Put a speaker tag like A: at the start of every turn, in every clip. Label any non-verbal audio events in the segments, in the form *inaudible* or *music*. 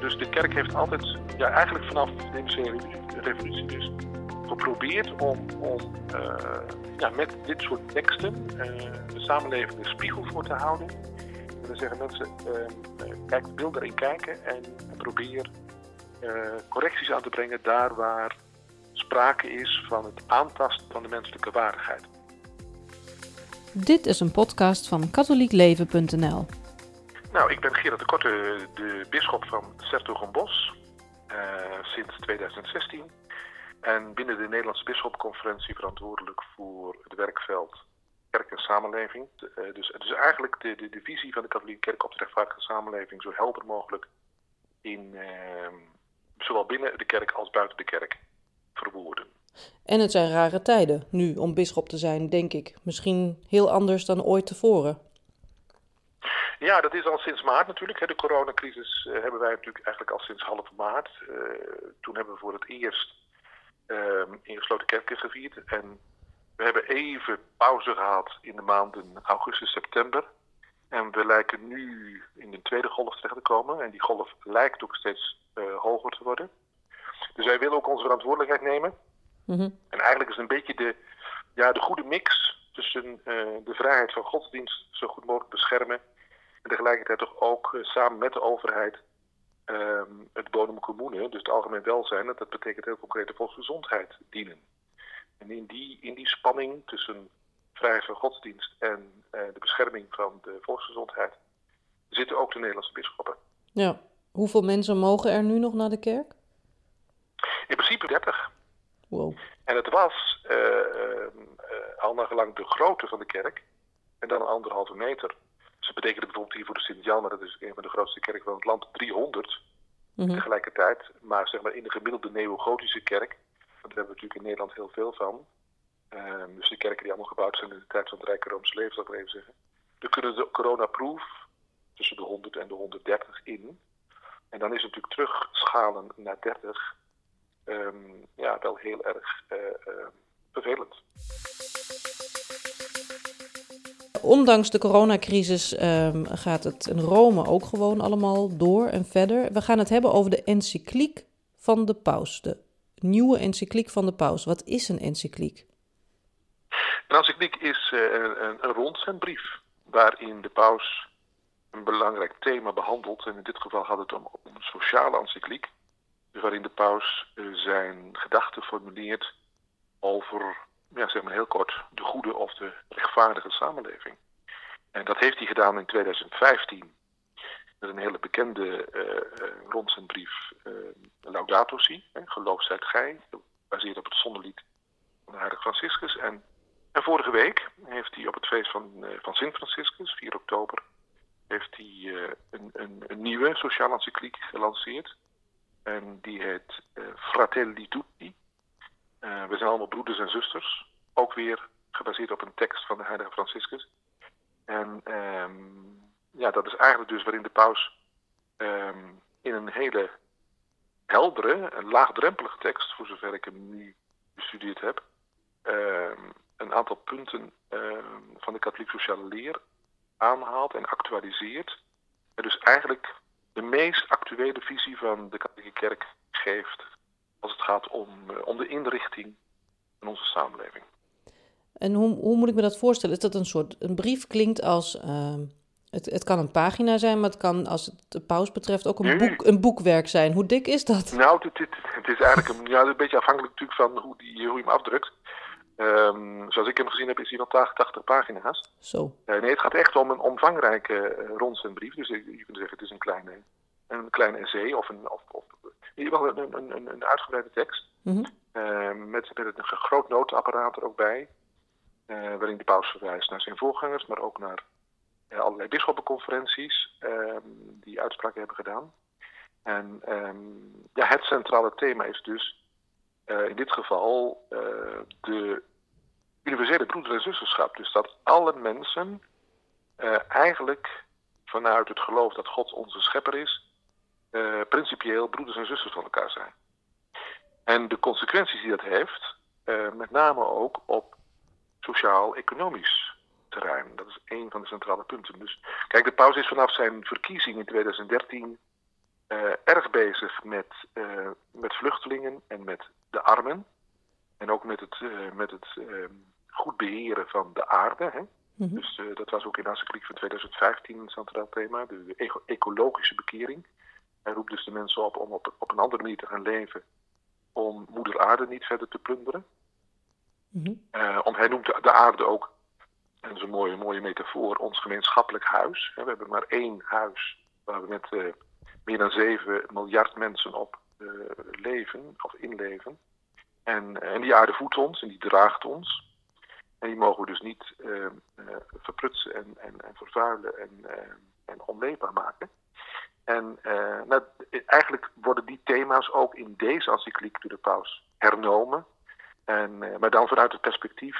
A: dus de kerk heeft altijd, ja, eigenlijk vanaf de industriële revolutie dus, geprobeerd om, om uh, ja, met dit soort teksten uh, de samenleving een spiegel voor te houden. En dan zeggen mensen, uh, kijk, wil erin kijken en probeer correcties aan te brengen daar waar sprake is van het aantasten van de menselijke waardigheid.
B: Dit is een podcast van katholiekleven.nl.
A: Nou, ik ben Gerard de Korte, de bisschop van Sertogenbos, uh, sinds 2016. En binnen de Nederlandse Bisschopconferentie verantwoordelijk voor het werkveld kerk en samenleving. Uh, dus, dus eigenlijk de, de, visie van de katholieke kerk op de rechtvaardige samenleving zo helder mogelijk in uh, zowel binnen de kerk als buiten de kerk verwoorden.
B: En het zijn rare tijden nu om bisschop te zijn, denk ik. Misschien heel anders dan ooit tevoren.
A: Ja, dat is al sinds maart natuurlijk. De coronacrisis uh, hebben wij natuurlijk eigenlijk al sinds half maart. Uh, toen hebben we voor het eerst uh, in gesloten kerken gevierd. En we hebben even pauze gehad in de maanden augustus, september. En we lijken nu in de tweede golf terecht te komen. En die golf lijkt ook steeds hoger te worden. Dus wij willen ook onze verantwoordelijkheid nemen. Mm -hmm. En eigenlijk is het een beetje de, ja, de goede mix tussen de vrijheid van godsdienst zo goed mogelijk beschermen en tegelijkertijd toch ook samen met de overheid um, het bonum commune, dus het algemeen welzijn, dat betekent heel concreet de volksgezondheid dienen. En in die, in die spanning tussen vrijheid van godsdienst en uh, de bescherming van de volksgezondheid zitten ook de Nederlandse bisschoppen.
B: Ja, hoeveel mensen mogen er nu nog naar de kerk?
A: In principe 30.
B: Wow.
A: En het was uh, uh, al naar gelang de grootte van de kerk en dan anderhalve meter. Ze betekenen bijvoorbeeld hier voor de Sint-Jan, maar dat is een van de grootste kerken van het land, 300 mm -hmm. tegelijkertijd. Maar zeg maar in de gemiddelde neogotische kerk, want daar hebben we natuurlijk in Nederland heel veel van. Um, dus de kerken die allemaal gebouwd zijn in de tijd van het Rijke Roomse leven, zal ik maar even zeggen. Dan kunnen de coronaproof tussen de 100 en de 130 in. En dan is het natuurlijk terugschalen naar 30 um, ja, wel heel erg uh, uh, vervelend.
B: Ondanks de coronacrisis um, gaat het in Rome ook gewoon allemaal door en verder. We gaan het hebben over de encycliek van de paus. De nieuwe encycliek van de paus. Wat is een encycliek?
A: Een encycliek is uh, een, een rondzendbrief waarin de paus een belangrijk thema behandelt. En in dit geval gaat het om, een sociale encycliek. Waarin de paus uh, zijn gedachten formuleert over ja, zeg maar heel kort, de goede of de rechtvaardige samenleving. En dat heeft hij gedaan in 2015 met een hele bekende uh, rondzendbrief, uh, Laudato Si, geloof zijt gij, gebaseerd op het zonnelied van de heilige Franciscus. En, en vorige week heeft hij op het feest van, van Sint Franciscus, 4 oktober, heeft hij een, een, een, nieuwe sociale encycliek gelanceerd. En die heet Fratelli Tutti, uh, we zijn allemaal broeders en zusters. Ook weer gebaseerd op een tekst van de heilige Franciscus. En um, ja, dat is eigenlijk dus waarin de paus um, in een hele heldere, en laagdrempelige tekst, voor zover ik hem nu bestudeerd heb, um, een aantal punten van de katholiek sociale leer aanhaalt en actualiseert. En dus eigenlijk de meest actuele visie van de katholieke kerk geeft als het gaat om, uh, om de inrichting van onze samenleving.
B: En hoe, hoe moet ik me dat voorstellen? Is dat een soort, een brief klinkt als, uh, het, het kan een pagina zijn, maar het kan, als het de paus betreft, ook een, boek, een boekwerk zijn. Hoe dik is dat?
A: Nou, het, is eigenlijk een, ja, een beetje afhankelijk natuurlijk van hoe, die, hoe je hem afdrukt. Um, zoals ik hem gezien heb, is hij van 80 pagina's.
B: Zo.
A: Uh, nee, het gaat echt om een omvangrijke uh, rondzendbrief. Dus je, kunt zeggen, het is een kleine, een kleine essay of een, of in ieder geval een, een, een uitgebreide tekst. Mm -hmm. uh, met, met een groot notenapparaat er ook bij. Uh, waarin de paus verwijst naar zijn voorgangers, maar ook naar uh, allerlei bisschoppenconferenties die uitspraken hebben gedaan. En um, ja, het centrale thema is dus in dit geval de universele broeder- en zusterschap. Dus dat alle mensen eigenlijk vanuit het geloof dat God onze schepper is, uh, principieel broeders en zusters van elkaar zijn. En de consequenties die dat heeft, uh, met name ook op sociaal-economisch terrein. Dat is een van de centrale punten. Dus kijk, de paus is vanaf zijn verkiezing in 2013 erg bezig met, met vluchtelingen en met de armen. En ook met het, met het ehm, goed beheren van de aarde. Hè? Mhm. Dus dat was ook in de encycliek van 2015 een centraal thema, de, ecologische bekering. Hij roept dus de mensen op om op, op een andere manier te gaan leven, om moeder aarde niet verder te plunderen. Mhm. om, hij noemt de aarde ook en dat is een mooie, mooie metafoor, ons gemeenschappelijk huis. We hebben maar één huis waar we met uh, meer dan 7 miljard mensen op uh, leven of inleven. En, en die aarde voedt ons en die draagt ons. En die mogen we dus niet verprutsen en, en, en, vervuilen en, en onleefbaar maken. En nou, eigenlijk worden die thema's ook in deze encycliek door de paus hernomen. En, maar dan vanuit het perspectief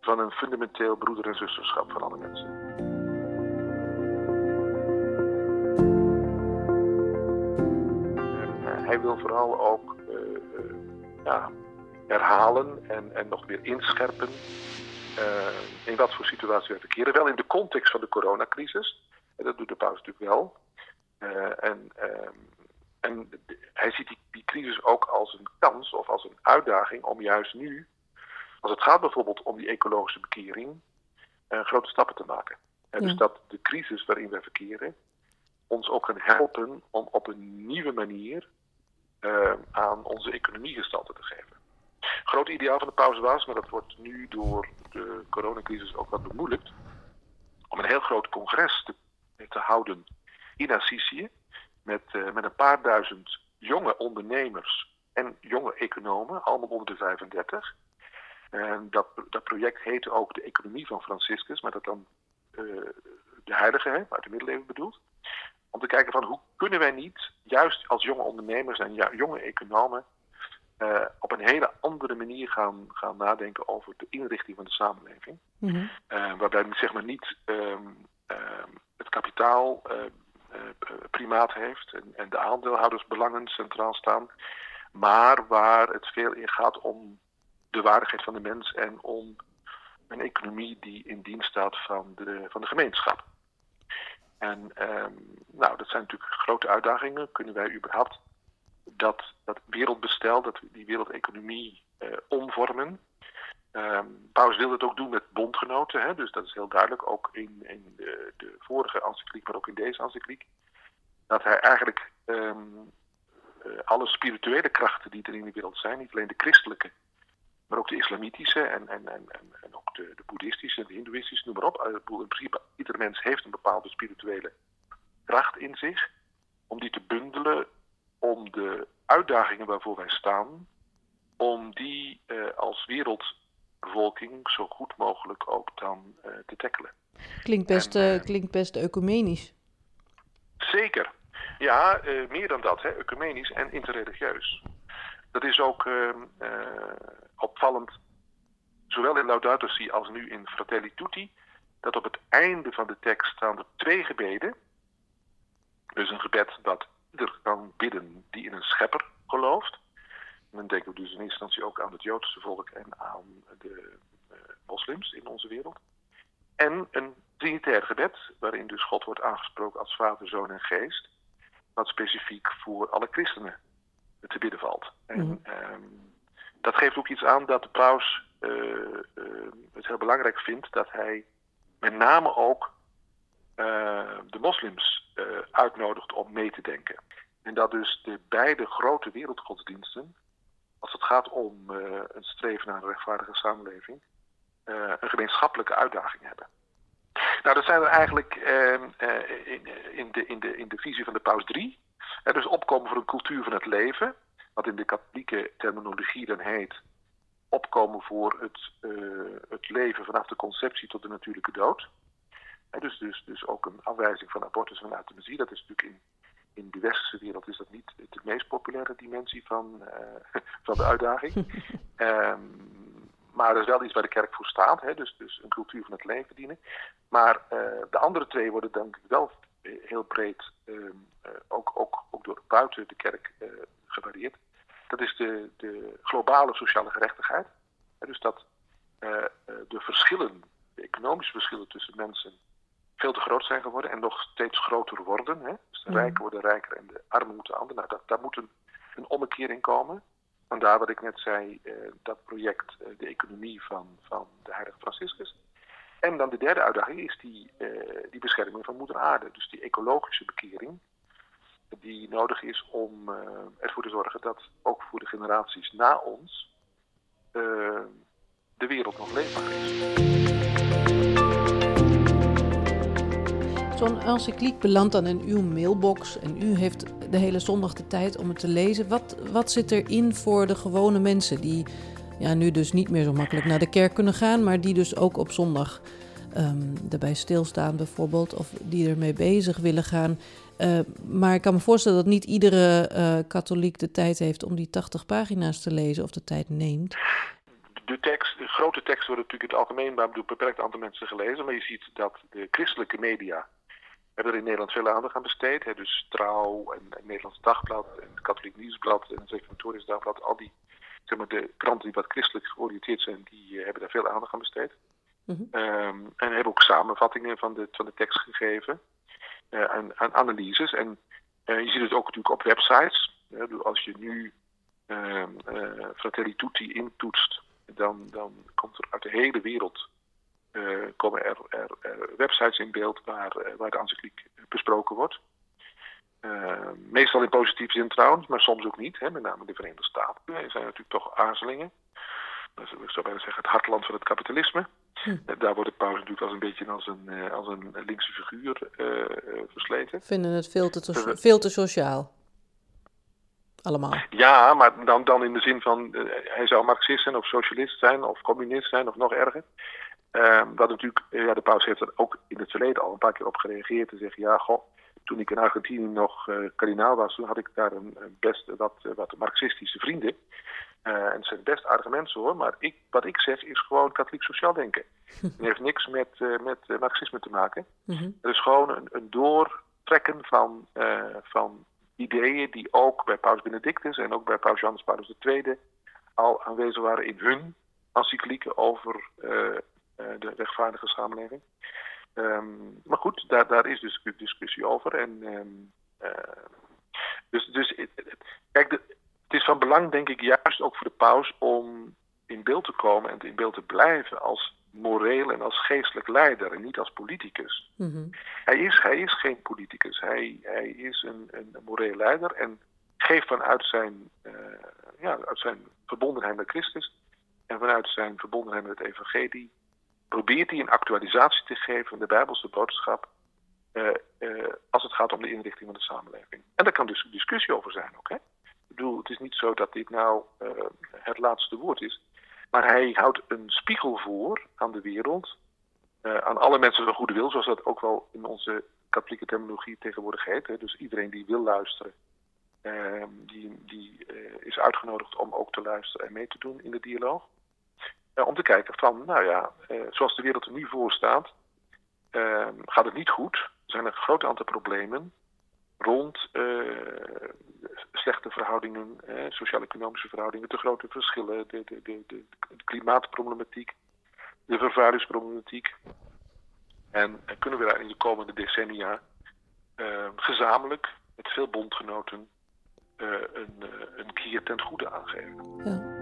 A: van een fundamenteel broeder- en zusterschap van alle mensen. Eh, hij wil vooral ook ja, herhalen en, en nog weer inscherpen in wat voor situatie we verkeren. Wel in de context van de coronacrisis. En dat doet de paus natuurlijk wel. En, ehm, en hij ziet die, die crisis ook als een kans of als een uitdaging om juist nu als het gaat bijvoorbeeld om die ecologische bekering, uh, grote stappen te maken. En Dus dat de crisis waarin we verkeren ons ook kan helpen om op een nieuwe manier uh, aan onze economie gestalte te geven. Groot ideaal van de pauze was, maar dat wordt nu door de coronacrisis ook wat bemoeilijkt, om een heel groot congres te, te houden in Assisi met, uh, met een paar duizend jonge ondernemers en jonge economen, allemaal onder de 35. En dat, dat project heette ook de Economie van Franciscus, maar dat dan uh, de heilige, hè, uit de middeleeuwen bedoeld. Om te kijken van hoe kunnen wij niet, juist als jonge ondernemers en jonge economen, uh, op een hele andere manier gaan, gaan nadenken over de inrichting van de samenleving. Mm -hmm. uh, waarbij zeg maar niet um, um, het kapitaal primaat heeft en, en de aandeelhoudersbelangen centraal staan, maar waar het veel in gaat om de waardigheid van de mens en om een economie die in dienst staat van de, van de gemeenschap. En um, nou, dat zijn natuurlijk grote uitdagingen. Kunnen wij überhaupt dat, dat wereldbestel, dat, die wereldeconomie uh, omvormen? Um, Paus wil het ook doen met bondgenoten, hè? dus dat is heel duidelijk, ook in, in de, de vorige encycliek, maar ook in deze encycliek. Dat hij eigenlijk um, uh, alle spirituele krachten die er in de wereld zijn, niet alleen de christelijke, maar ook de islamitische en, en, en, en ook de, de boeddhistische en de hindoeïstische, noem maar op. Eh, in principe, ieder mens heeft een bepaalde spirituele kracht in zich, om die te bundelen, om de uitdagingen waarvoor wij staan, om die uh, als wereldbevolking zo goed mogelijk ook dan uh, te tackelen.
B: Klinkt best, en, uh, klinkt best ecumenisch.
A: Zeker. Ja, meer dan dat, hè, ecumenisch en interreligieus. Dat is ook uh, opvallend, zowel in Laudato Si als nu in Fratelli Tutti, dat op het einde van de tekst staan er twee gebeden. Dus een gebed dat ieder kan bidden die in een schepper gelooft. En dan denken we dus in eerste instantie ook aan het Joodse volk en aan de uh, moslims in onze wereld. En een trinitair gebed, waarin dus God wordt aangesproken als Vader, Zoon en Geest. Wat specifiek voor alle christenen te bidden valt. En mm -hmm. dat geeft ook iets aan dat de paus uh, uh, het heel belangrijk vindt dat hij met name ook de moslims uitnodigt om mee te denken. En dat dus de beide grote wereldgodsdiensten, als het gaat om een streven naar een rechtvaardige samenleving, een gemeenschappelijke uitdaging hebben. Nou, dat zijn er eigenlijk ehm, in, in, de, in, de, in de visie van de paus drie. Dus opkomen voor een cultuur van het leven, wat in de katholieke terminologie dan heet opkomen voor het, uh, het leven vanaf de conceptie tot de natuurlijke dood. Dus, dus, dus ook een afwijzing van abortus en euthanasie. Dat is natuurlijk in, in de westerse wereld is dat niet de meest populaire dimensie van, uh, *laughs* van de uitdaging. um, *laughs* maar dat is wel iets waar de kerk voor staat. Hè? Dus, dus een cultuur van het leven dienen. Maar uh, de andere twee worden denk ik wel heel breed uh, ook, ook, ook door buiten de kerk gevarieerd. Dat is de, de globale sociale gerechtigheid. dus dat de verschillen, de economische verschillen tussen mensen veel te groot zijn geworden en nog steeds groter worden. Hè? Dus de
B: Mhm.
A: rijken worden rijker en de armen moeten anders. Nou, dat, daar moet een, een ommekeer in komen. Vandaar wat ik net zei, eh, dat project, eh, de economie van, van de heilige Franciscus. En dan de derde uitdaging is die, eh, die bescherming van moeder aarde. Dus die ecologische bekering die nodig is om ervoor te zorgen dat ook voor de generaties na ons de wereld nog leefbaar is.
B: Zo'n encycliek belandt dan in uw mailbox en u heeft de hele zondag de tijd om het te lezen. Wat, wat zit erin voor de gewone mensen die ja, nu dus niet meer zo makkelijk naar de kerk kunnen gaan, maar die dus ook op zondag ehm, erbij stilstaan bijvoorbeeld, of die ermee bezig willen gaan. Eh, maar ik kan me voorstellen dat niet iedere eh, katholiek de tijd heeft om die 80 pagina's te lezen of de tijd neemt.
A: De, tekst, de grote teksten worden natuurlijk het algemeen door een beperkt aantal mensen gelezen. Maar je ziet dat de christelijke media hebben er in Nederland veel aandacht aan besteed. Hè, dus Trouw en, en Nederlands Dagblad en het Katholiek Nieuwsblad en het Reformatorisch Dagblad. Al die, zeg maar, de kranten die wat christelijk georiënteerd zijn, die eh, hebben daar veel aandacht aan besteed.
B: Mhm.
A: Ehm, en hebben ook samenvattingen van de, van de tekst gegeven. aan, aan analyses. En eh, je ziet het ook natuurlijk op websites. als je nu ehm, eh, Fratelli Tutti intoetst, dan, dan komt er uit de hele wereld eh, komen er, er, er websites in beeld waar, eh, waar de encycliek besproken wordt. Eh, meestal in positieve zin trouwens, maar soms ook niet. Hè, met name de Verenigde Staten Er zijn natuurlijk toch aarzelingen. Dat is, ik zou bijna zeggen, het hartland van het kapitalisme.
B: Hm.
A: Daar wordt de paus natuurlijk als een beetje als een, als een linkse figuur versleten.
B: Vinden het veel te, veel te sociaal. Allemaal.
A: Ja, maar dan, dan in de zin van hij zou marxist zijn of socialist zijn of communist zijn of nog erger. Ehm, wat natuurlijk, eh, ja, de paus heeft er ook in het verleden al een paar keer op gereageerd. Te zeggen, ja, goh, toen ik in Argentinië nog eh kardinaal was, toen had ik daar een, een best wat, eh, wat marxistische vrienden. Eh, en het zijn best aardige mensen hoor, maar ik, wat ik zeg is gewoon katholiek sociaal denken. *laughs* Het heeft niks met, met marxisme te maken.
B: Mhm.
A: Er is gewoon een, een doortrekken van, van ideeën die ook bij Paus Benedictus en ook bij Paus Johannes Paulus II al aanwezig waren in hun encyclieken over de rechtvaardige samenleving. Ehm, maar goed, daar, daar is dus discussie over. En, ehm, eh, dus, dus kijk, de, het is van belang, denk ik, juist ook voor de paus om in beeld te komen en in beeld te blijven als moreel en als geestelijk leider en niet als politicus.
B: Mhm.
A: Hij is, hij is geen politicus. Hij, hij is een, een moreel leider en geeft vanuit zijn, eh, ja, uit zijn verbondenheid met Christus en vanuit zijn verbondenheid met het evangelie probeert hij een actualisatie te geven van de Bijbelse boodschap eh, eh, als het gaat om de inrichting van de samenleving. En daar kan dus discussie over zijn ook. Hè? Ik bedoel, het is niet zo dat dit nou eh, het laatste woord is. Maar hij houdt een spiegel voor aan de wereld aan alle mensen van goede wil, zoals dat ook wel in onze katholieke terminologie tegenwoordig heet. Hè. Dus iedereen die wil luisteren, die, die is uitgenodigd om ook te luisteren en mee te doen in de dialoog. Eh, om te kijken van, nou ja, eh, zoals de wereld er nu voor staat, ehm, gaat het niet goed. Er zijn een groot aantal problemen rond eh, slechte verhoudingen, sociaal-economische verhoudingen, te grote verschillen, de, de, de, de, de klimaatproblematiek, de vervuilingsproblematiek. En kunnen we daar in de komende decennia eh, gezamenlijk met veel bondgenoten een, een keer ten goede aangeven.
B: Ja.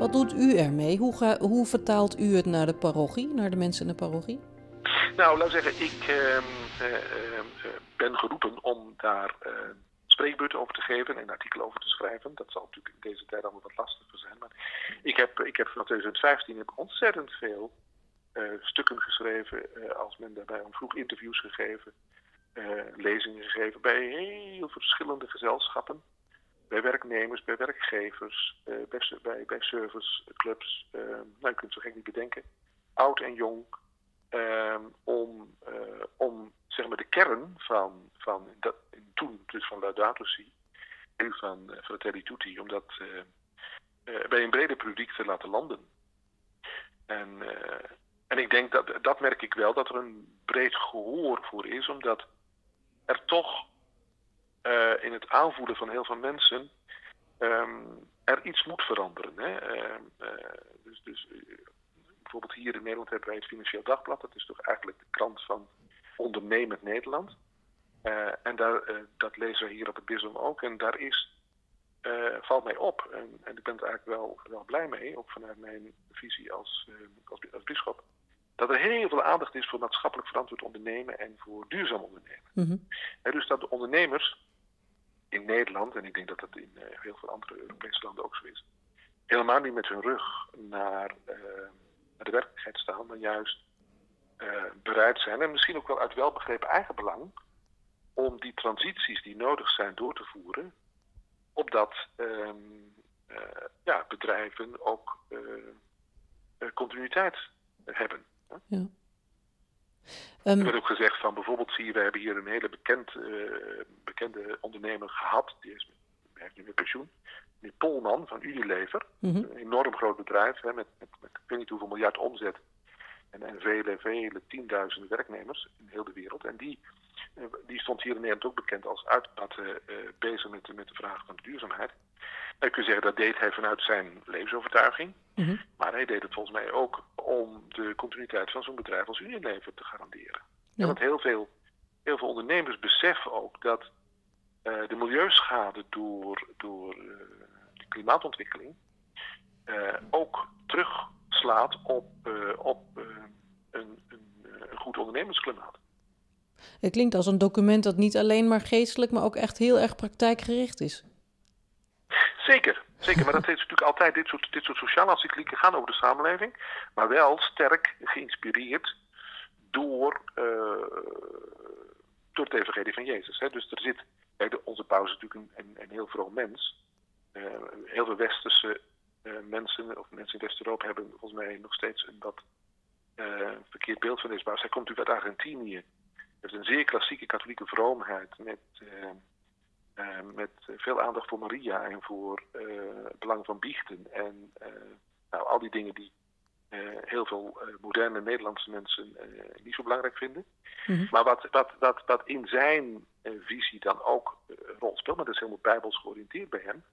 B: Wat doet u ermee? Hoe, hoe vertaalt u het naar de parochie, naar de mensen in de parochie?
A: Nou, laat zeggen, ik uh, uh, ben geroepen om daar spreekbeurten over te geven en artikelen over te schrijven. Dat zal natuurlijk in deze tijd allemaal wat lastiger zijn. Maar ik heb, ik heb van 2015 heb ontzettend veel uh, stukken geschreven. Uh, als men daarbij om vroeg interviews gegeven, uh, lezingen gegeven bij heel verschillende gezelschappen. Bij werknemers, bij werkgevers, bij, bij, bij serviceclubs. nou, je kunt het zo gek niet bedenken. Oud en jong. om, om zeg maar de kern van, van dat, toen dus van Laudato nu van uh, Fratelli Tutti, om dat bij een breder publiek te laten landen. En, en ik denk dat, dat merk ik wel, dat er een breed gehoor voor is, omdat er toch in het aanvoelen van heel veel mensen um, er iets moet veranderen. Hè? Ehm, dus, dus bijvoorbeeld hier in Nederland hebben wij het Financieel Dagblad. Dat is toch eigenlijk de krant van ondernemend Nederland. en daar, dat lezen we hier op het Bisdom ook. En daar is uh, valt mij op. En, en, ik ben er eigenlijk wel, wel blij mee, ook vanuit mijn visie als, uh, als, als bischop. Dat er heel veel aandacht is voor maatschappelijk verantwoord ondernemen en voor duurzaam ondernemen.
B: Mm
A: dus dat de ondernemers in Nederland, en ik denk dat dat in uh, heel veel andere Europese landen ook zo is, helemaal niet met hun rug naar, naar de werkelijkheid staan, maar juist bereid zijn, en misschien ook wel uit welbegrepen eigenbelang, om die transities die nodig zijn door te voeren, opdat ehm, eh, ja, bedrijven ook eh, eh, continuïteit hebben.
B: Ja.
A: Um, er werd ook gezegd van bijvoorbeeld zie je, we hebben hier een hele bekend, bekende ondernemer gehad, die is, heeft nu met pensioen, meneer Polman van Unilever,
B: mhm.
A: een enorm groot bedrijf hè, met, met, met, ik weet niet hoeveel miljard omzet en, en vele, vele tienduizenden werknemers in heel de wereld. En die eh, die stond hier in Nederland ook bekend als uitbaten uh, bezig met, met de vraag van de duurzaamheid. Dan kun je zeggen dat deed hij vanuit zijn levensovertuiging.
B: Mhm.
A: Maar hij deed het volgens mij ook om de continuïteit van zo'n bedrijf als Unilever te garanderen. Ja. Want heel veel, heel veel ondernemers beseffen ook dat uh, de milieuschade door, door uh, de klimaatontwikkeling uh, ook terugslaat op, op een, een, een goed ondernemersklimaat.
B: Het klinkt als een document dat niet alleen maar geestelijk, maar ook echt heel erg praktijkgericht is.
A: Zeker, zeker. Maar dat is natuurlijk altijd, dit soort, dit soort sociale encyclieken gaan over de samenleving, maar wel sterk geïnspireerd door, uh, door het evangelie van Jezus. Hè. Dus er zit, kijk, onze paus is natuurlijk een, een, heel vroom mens. Uh, heel veel westerse uh, mensen, of mensen in West-Europa, hebben volgens mij nog steeds een wat verkeerd beeld van deze paus. Hij komt natuurlijk uit Argentinië heeft een zeer klassieke katholieke vroomheid met, met veel aandacht voor Maria en voor uh, het belang van biechten. En nou, al die dingen die heel veel moderne Nederlandse mensen niet zo belangrijk vinden.
B: Mm-hmm.
A: Maar wat, wat, wat, wat in zijn visie dan ook een rol speelt, maar dat is helemaal bijbels georiënteerd bij hem.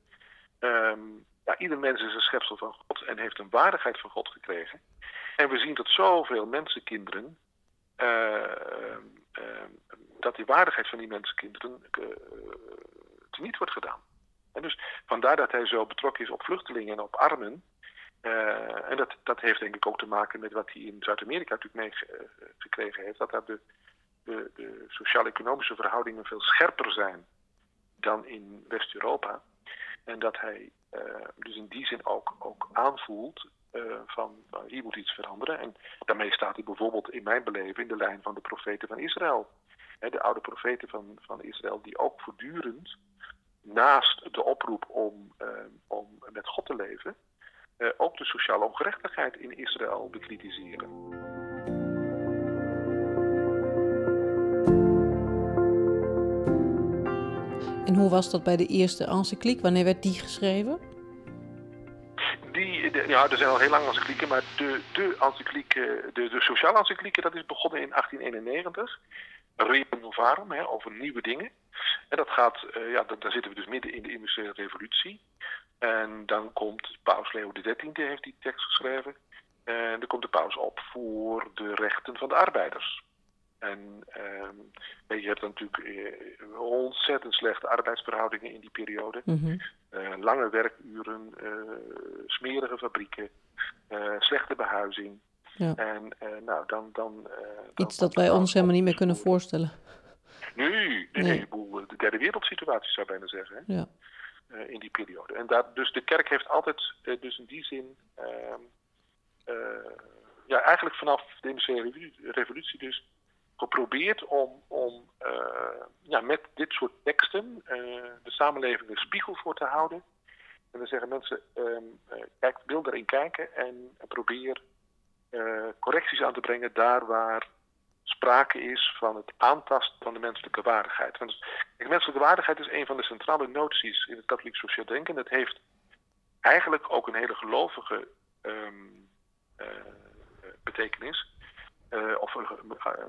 A: Um, ja, ieder mens is een schepsel van God en heeft een waardigheid van God gekregen. En we zien dat zoveel mensenkinderen uh, dat die waardigheid van die mensenkinderen uh, teniet wordt gedaan. En dus vandaar dat hij zo betrokken is op vluchtelingen en op armen. en dat, dat heeft denk ik ook te maken met wat hij in Zuid-Amerika natuurlijk meegekregen heeft. Dat daar de, de, de sociaal-economische verhoudingen veel scherper zijn dan in West-Europa. En dat hij dus in die zin ook, ook aanvoelt van uh, hier moet iets veranderen. En daarmee staat hij bijvoorbeeld in mijn beleving in de lijn van de profeten van Israël. De oude profeten van, van Israël die ook voortdurend naast de oproep om, uh, om met God te leven, ook de sociale ongerechtigheid in Israël bekritiseren.
B: En hoe was dat bij de eerste encycliek? Wanneer werd die geschreven?
A: Die, ja, er zijn al heel lang encyclieken, maar de, de encycliek, de, de sociale encycliek, dat is begonnen in 1891. Rerum hè, over nieuwe dingen. En dat gaat, uh, ja, dan zitten we dus midden in de industriële revolutie. En dan komt Paus Leo XIII, heeft die tekst geschreven. En dan komt de paus op voor de rechten van de arbeiders. En um, je hebt natuurlijk uh, ontzettend slechte arbeidsverhoudingen in die periode. Uh, lange werkuren, uh, smerige fabrieken, slechte behuizing.
B: Ja.
A: En nou, dan, dan,
B: Iets dat wij ons helemaal niet meer kunnen voorstellen.
A: Nee, nee, nee. nee. de derde wereldsituatie zou ik bijna zeggen. Hè?
B: Ja.
A: in die periode. En daar, dus de kerk heeft altijd, dus in die zin, ehm, ja, eigenlijk vanaf de industriële revolutie dus geprobeerd om, om uh, ja, met dit soort teksten uh, de samenleving een spiegel voor te houden. En dan zeggen mensen, um, uh, kijk, wil erin kijken en probeer correcties aan te brengen daar waar sprake is van het aantasten van de menselijke waardigheid. Want de menselijke waardigheid is een van de centrale noties in het katholiek sociaal denken. Dat heeft eigenlijk ook een hele gelovige um, betekenis. Uh, of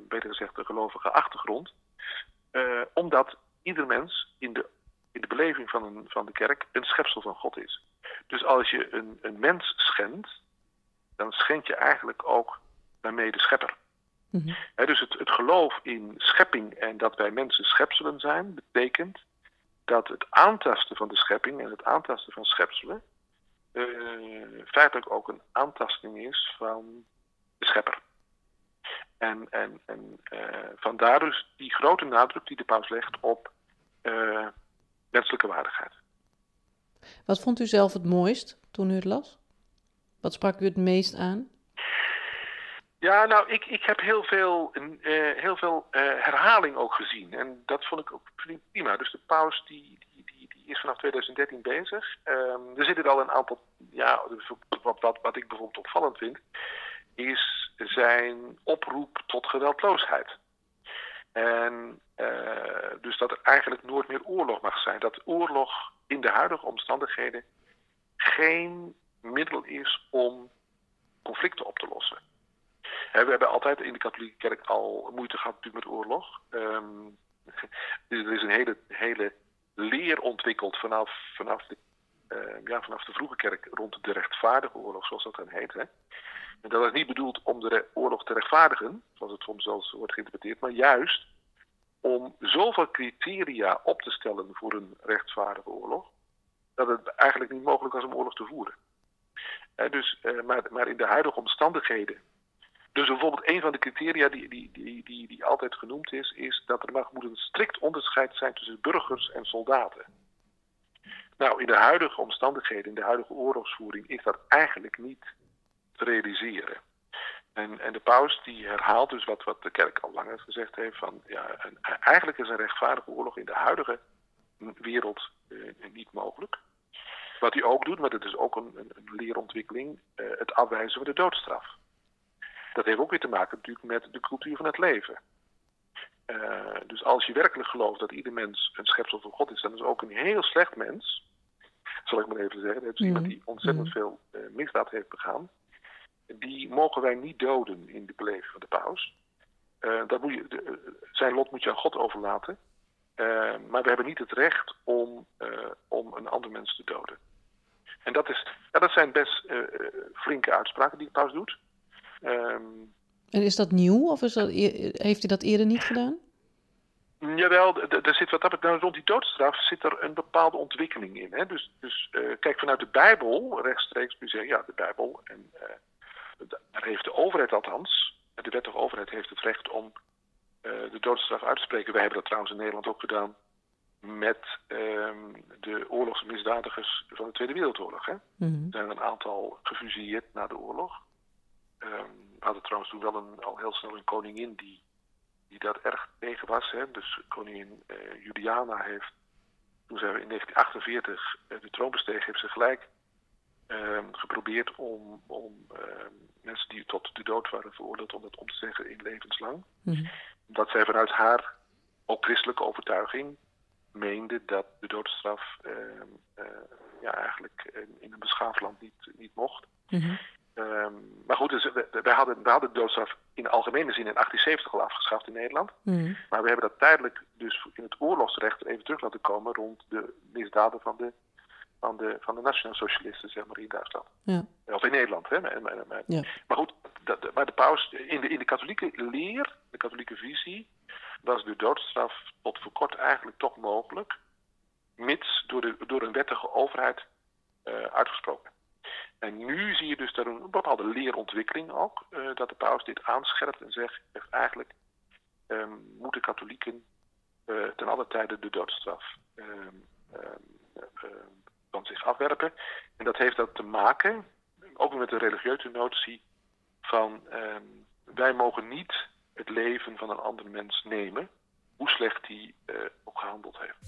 A: beter gezegd een gelovige achtergrond. Uh, omdat ieder mens in de, in de beleving van, een, van de kerk een schepsel van God is. Dus als je een, een mens schendt, dan schend je eigenlijk ook daarmee de schepper. Mm dus het, het geloof in schepping en dat wij mensen schepselen zijn, betekent dat het aantasten van de schepping en het aantasten van schepselen uh, feitelijk ook een aantasting is van de schepper. En, en, en uh, vandaar dus die grote nadruk die de paus legt op uh, menselijke waardigheid.
B: Wat vond u zelf het mooist toen u het las? Wat sprak u het meest aan?
A: Ja, nou, ik, ik heb heel veel, uh, heel veel herhaling ook gezien. En dat vond ik ook prima. Dus de paus die, die, die, die is vanaf 2013 bezig. Um, er zitten al een aantal, ja, wat, wat, wat ik bijvoorbeeld opvallend vind, is zijn oproep tot geweldloosheid. En uh, dus dat er eigenlijk nooit meer oorlog mag zijn. Dat oorlog in de huidige omstandigheden geen middel is om conflicten op te lossen. we hebben altijd in de katholieke kerk al moeite gehad natuurlijk met oorlog. Um, *laughs* er is een hele, hele leer ontwikkeld vanaf, vanaf, de, uh, ja, vanaf de vroege kerk rond de rechtvaardige oorlog, zoals dat dan heet. Hè. En dat is niet bedoeld om de oorlog te rechtvaardigen, zoals het soms zelfs wordt geïnterpreteerd, maar juist om zoveel criteria op te stellen voor een rechtvaardige oorlog, dat het eigenlijk niet mogelijk was om oorlog te voeren. dus, uh, maar, maar in de huidige omstandigheden. Dus bijvoorbeeld een van de criteria die, die, die, die, die altijd genoemd is, is dat er mag, moet een strikt onderscheid zijn tussen burgers en soldaten. Nou, in de huidige omstandigheden, in de huidige oorlogsvoering, is dat eigenlijk niet te realiseren. En, en de paus die herhaalt dus wat, wat de kerk al langer gezegd heeft: van ja, een, eigenlijk is een rechtvaardige oorlog in de huidige wereld uh, niet mogelijk. Wat hij ook doet, maar dat is ook een, een, een leerontwikkeling, uh, het afwijzen van de doodstraf. Dat heeft ook weer te maken natuurlijk met de cultuur van het leven. Uh, dus als je werkelijk gelooft dat ieder mens een schepsel van God is, dan is ook een heel slecht mens, zal ik maar even zeggen. Dat is iemand die ontzettend veel misdaad heeft begaan die mogen wij niet doden in de beleving van de paus. Uh, dat moet je, de, zijn lot moet je aan God overlaten. Uh, maar we hebben niet het recht om, uh, om een ander mens te doden. En dat, is, ja, dat zijn best flinke uitspraken die de paus doet.
B: Um, en is dat nieuw of is dat, heeft hij dat eerder niet gedaan?
A: Jawel, er zit wat dat nou, rond die doodstraf zit er een bepaalde ontwikkeling in. Hè? Dus, dus kijk, vanuit de Bijbel rechtstreeks je zeggen, ja, de Bijbel en daar heeft de overheid althans, de wettige overheid heeft het recht om uh, de doodstraf uit te spreken. Wij hebben dat trouwens in Nederland ook gedaan met um, de oorlogsmisdadigers van de Tweede Wereldoorlog. Hè? Mm -hmm. Er zijn een aantal gefusilleerd na de oorlog. Um, we hadden trouwens toen wel een, al heel snel een koningin die, die daar erg tegen was. Hè? Dus koningin uh, Juliana heeft, toen zij in 1948 uh, de troon besteeg, heeft ze gelijk uh, geprobeerd om, om uh, mensen die tot de dood waren veroordeeld, om dat om te zeggen in levenslang. Mm-hmm. Dat zij vanuit haar, ook christelijke overtuiging, meende dat de doodstraf uh, ja, eigenlijk in een beschaafd land niet, niet mocht. Mm-hmm. maar goed, dus wij, hadden, hadden de doodstraf in de algemene zin in 1870 al afgeschaft in Nederland. Mm-hmm. Maar we hebben dat tijdelijk dus in het oorlogsrecht even terug laten komen rond de misdaden van de van de, van de nationaal socialisten zeg maar, in Duitsland. Ja. Of in Nederland. Hè. Maar, maar, maar, ja. maar goed, dat, maar de paus, in de, in de katholieke leer, de katholieke visie, was de doodstraf tot voor kort eigenlijk toch mogelijk, mits door, de, door een wettige overheid uh, uitgesproken. En nu zie je dus dat een bepaalde leerontwikkeling ook, uh, dat de paus dit aanscherpt en zegt, zegt eigenlijk um, moeten katholieken uh, ten alle tijde de doodstraf um, um, van zich afwerpen. En dat heeft dat te maken, ook met de religieuze notie van uh, wij mogen niet het leven van een andere mens nemen, hoe slecht die uh, ook gehandeld heeft.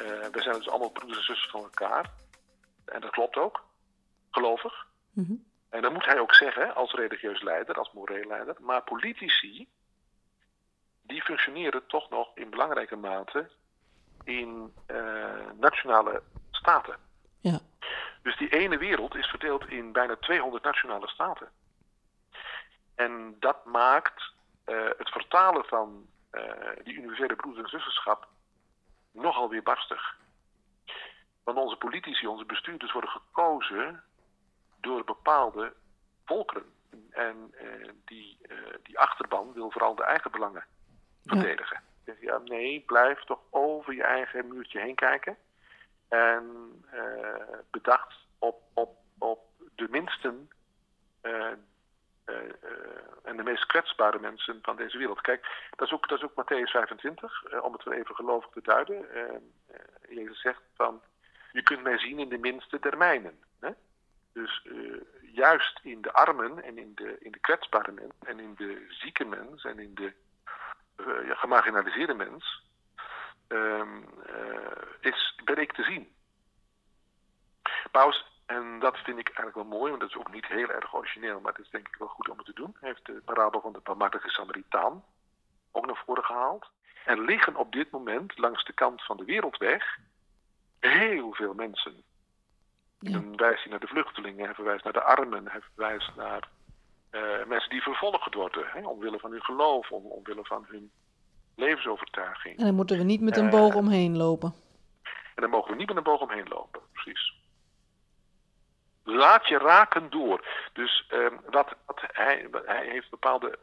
A: Uh, we zijn dus allemaal broeders en zusters van elkaar. En dat klopt ook, gelovig. Mm -hmm. En dat moet hij ook zeggen als religieus leider, als moreel leider. Maar politici die functioneren toch nog in belangrijke mate in uh, nationale staten. Ja. Dus die ene wereld is verdeeld in bijna 200 nationale staten. En dat maakt uh, het vertalen van die universele broeders- en nogal weer barstig. Want onze politici, onze bestuurders worden gekozen door bepaalde volkeren. En uh, die, die achterban wil vooral de eigen belangen verdedigen. Ja. ja, nee, blijf toch over je eigen muurtje heen kijken. En uh, bedacht op, op, op de minsten en de meest kwetsbare mensen van deze wereld. Kijk, dat is ook, dat is ook Matthäus 25, om het weer even gelovig te duiden. Jezus zegt van, je kunt mij zien in de minste termijnen. Hè? Dus juist in de armen en in de, in de kwetsbare mens en in de zieke mens en in de ja, gemarginaliseerde mens um, uh, is, ben ik te zien. Paus, en dat vind ik eigenlijk wel mooi, want dat is ook niet heel erg origineel, maar het is denk ik wel goed om het te doen, heeft de parabel van de barmhartige Samaritaan ook naar voren gehaald. Er liggen op dit moment langs de kant van de wereldweg heel veel mensen ja. Dan wijst hij naar de vluchtelingen, hij verwijst naar de armen, hij verwijst naar uh, mensen die vervolgd worden, hè, omwille van hun geloof, om, omwille van hun levensovertuiging.
B: En dan moeten we niet met een boog uh, omheen lopen.
A: En dan mogen we niet met een boog omheen lopen, precies. Laat je raken door. Dus wat, wat hij, hij heeft bepaalde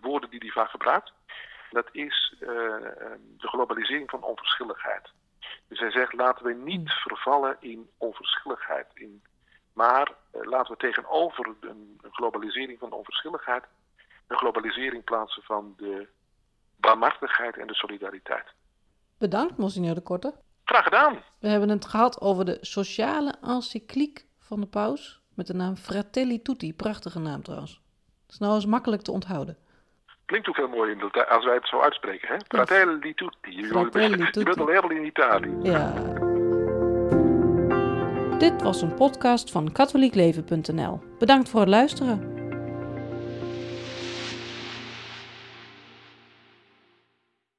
A: woorden die hij vaak gebruikt. Dat is de globalisering van onverschilligheid. Dus hij zegt, laten we niet vervallen in onverschilligheid. In, maar uh, laten we tegenover een, een, globalisering van onverschilligheid... een globalisering plaatsen van de barmhartigheid en de solidariteit.
B: Bedankt, Monsignor de Korte.
A: Graag gedaan.
B: We hebben het gehad over de sociale encycliek van de paus... met de naam Fratelli Tutti. Prachtige naam trouwens. Dat is nou eens makkelijk te onthouden.
A: Klinkt ook heel mooi in de, als wij het zo uitspreken, hè? Fratelli tutti. Fratelli tutti. je *laughs* bent al helemaal in Italië.
B: Ja. Dit was een podcast van katholiekleven.nl. Bedankt voor het luisteren.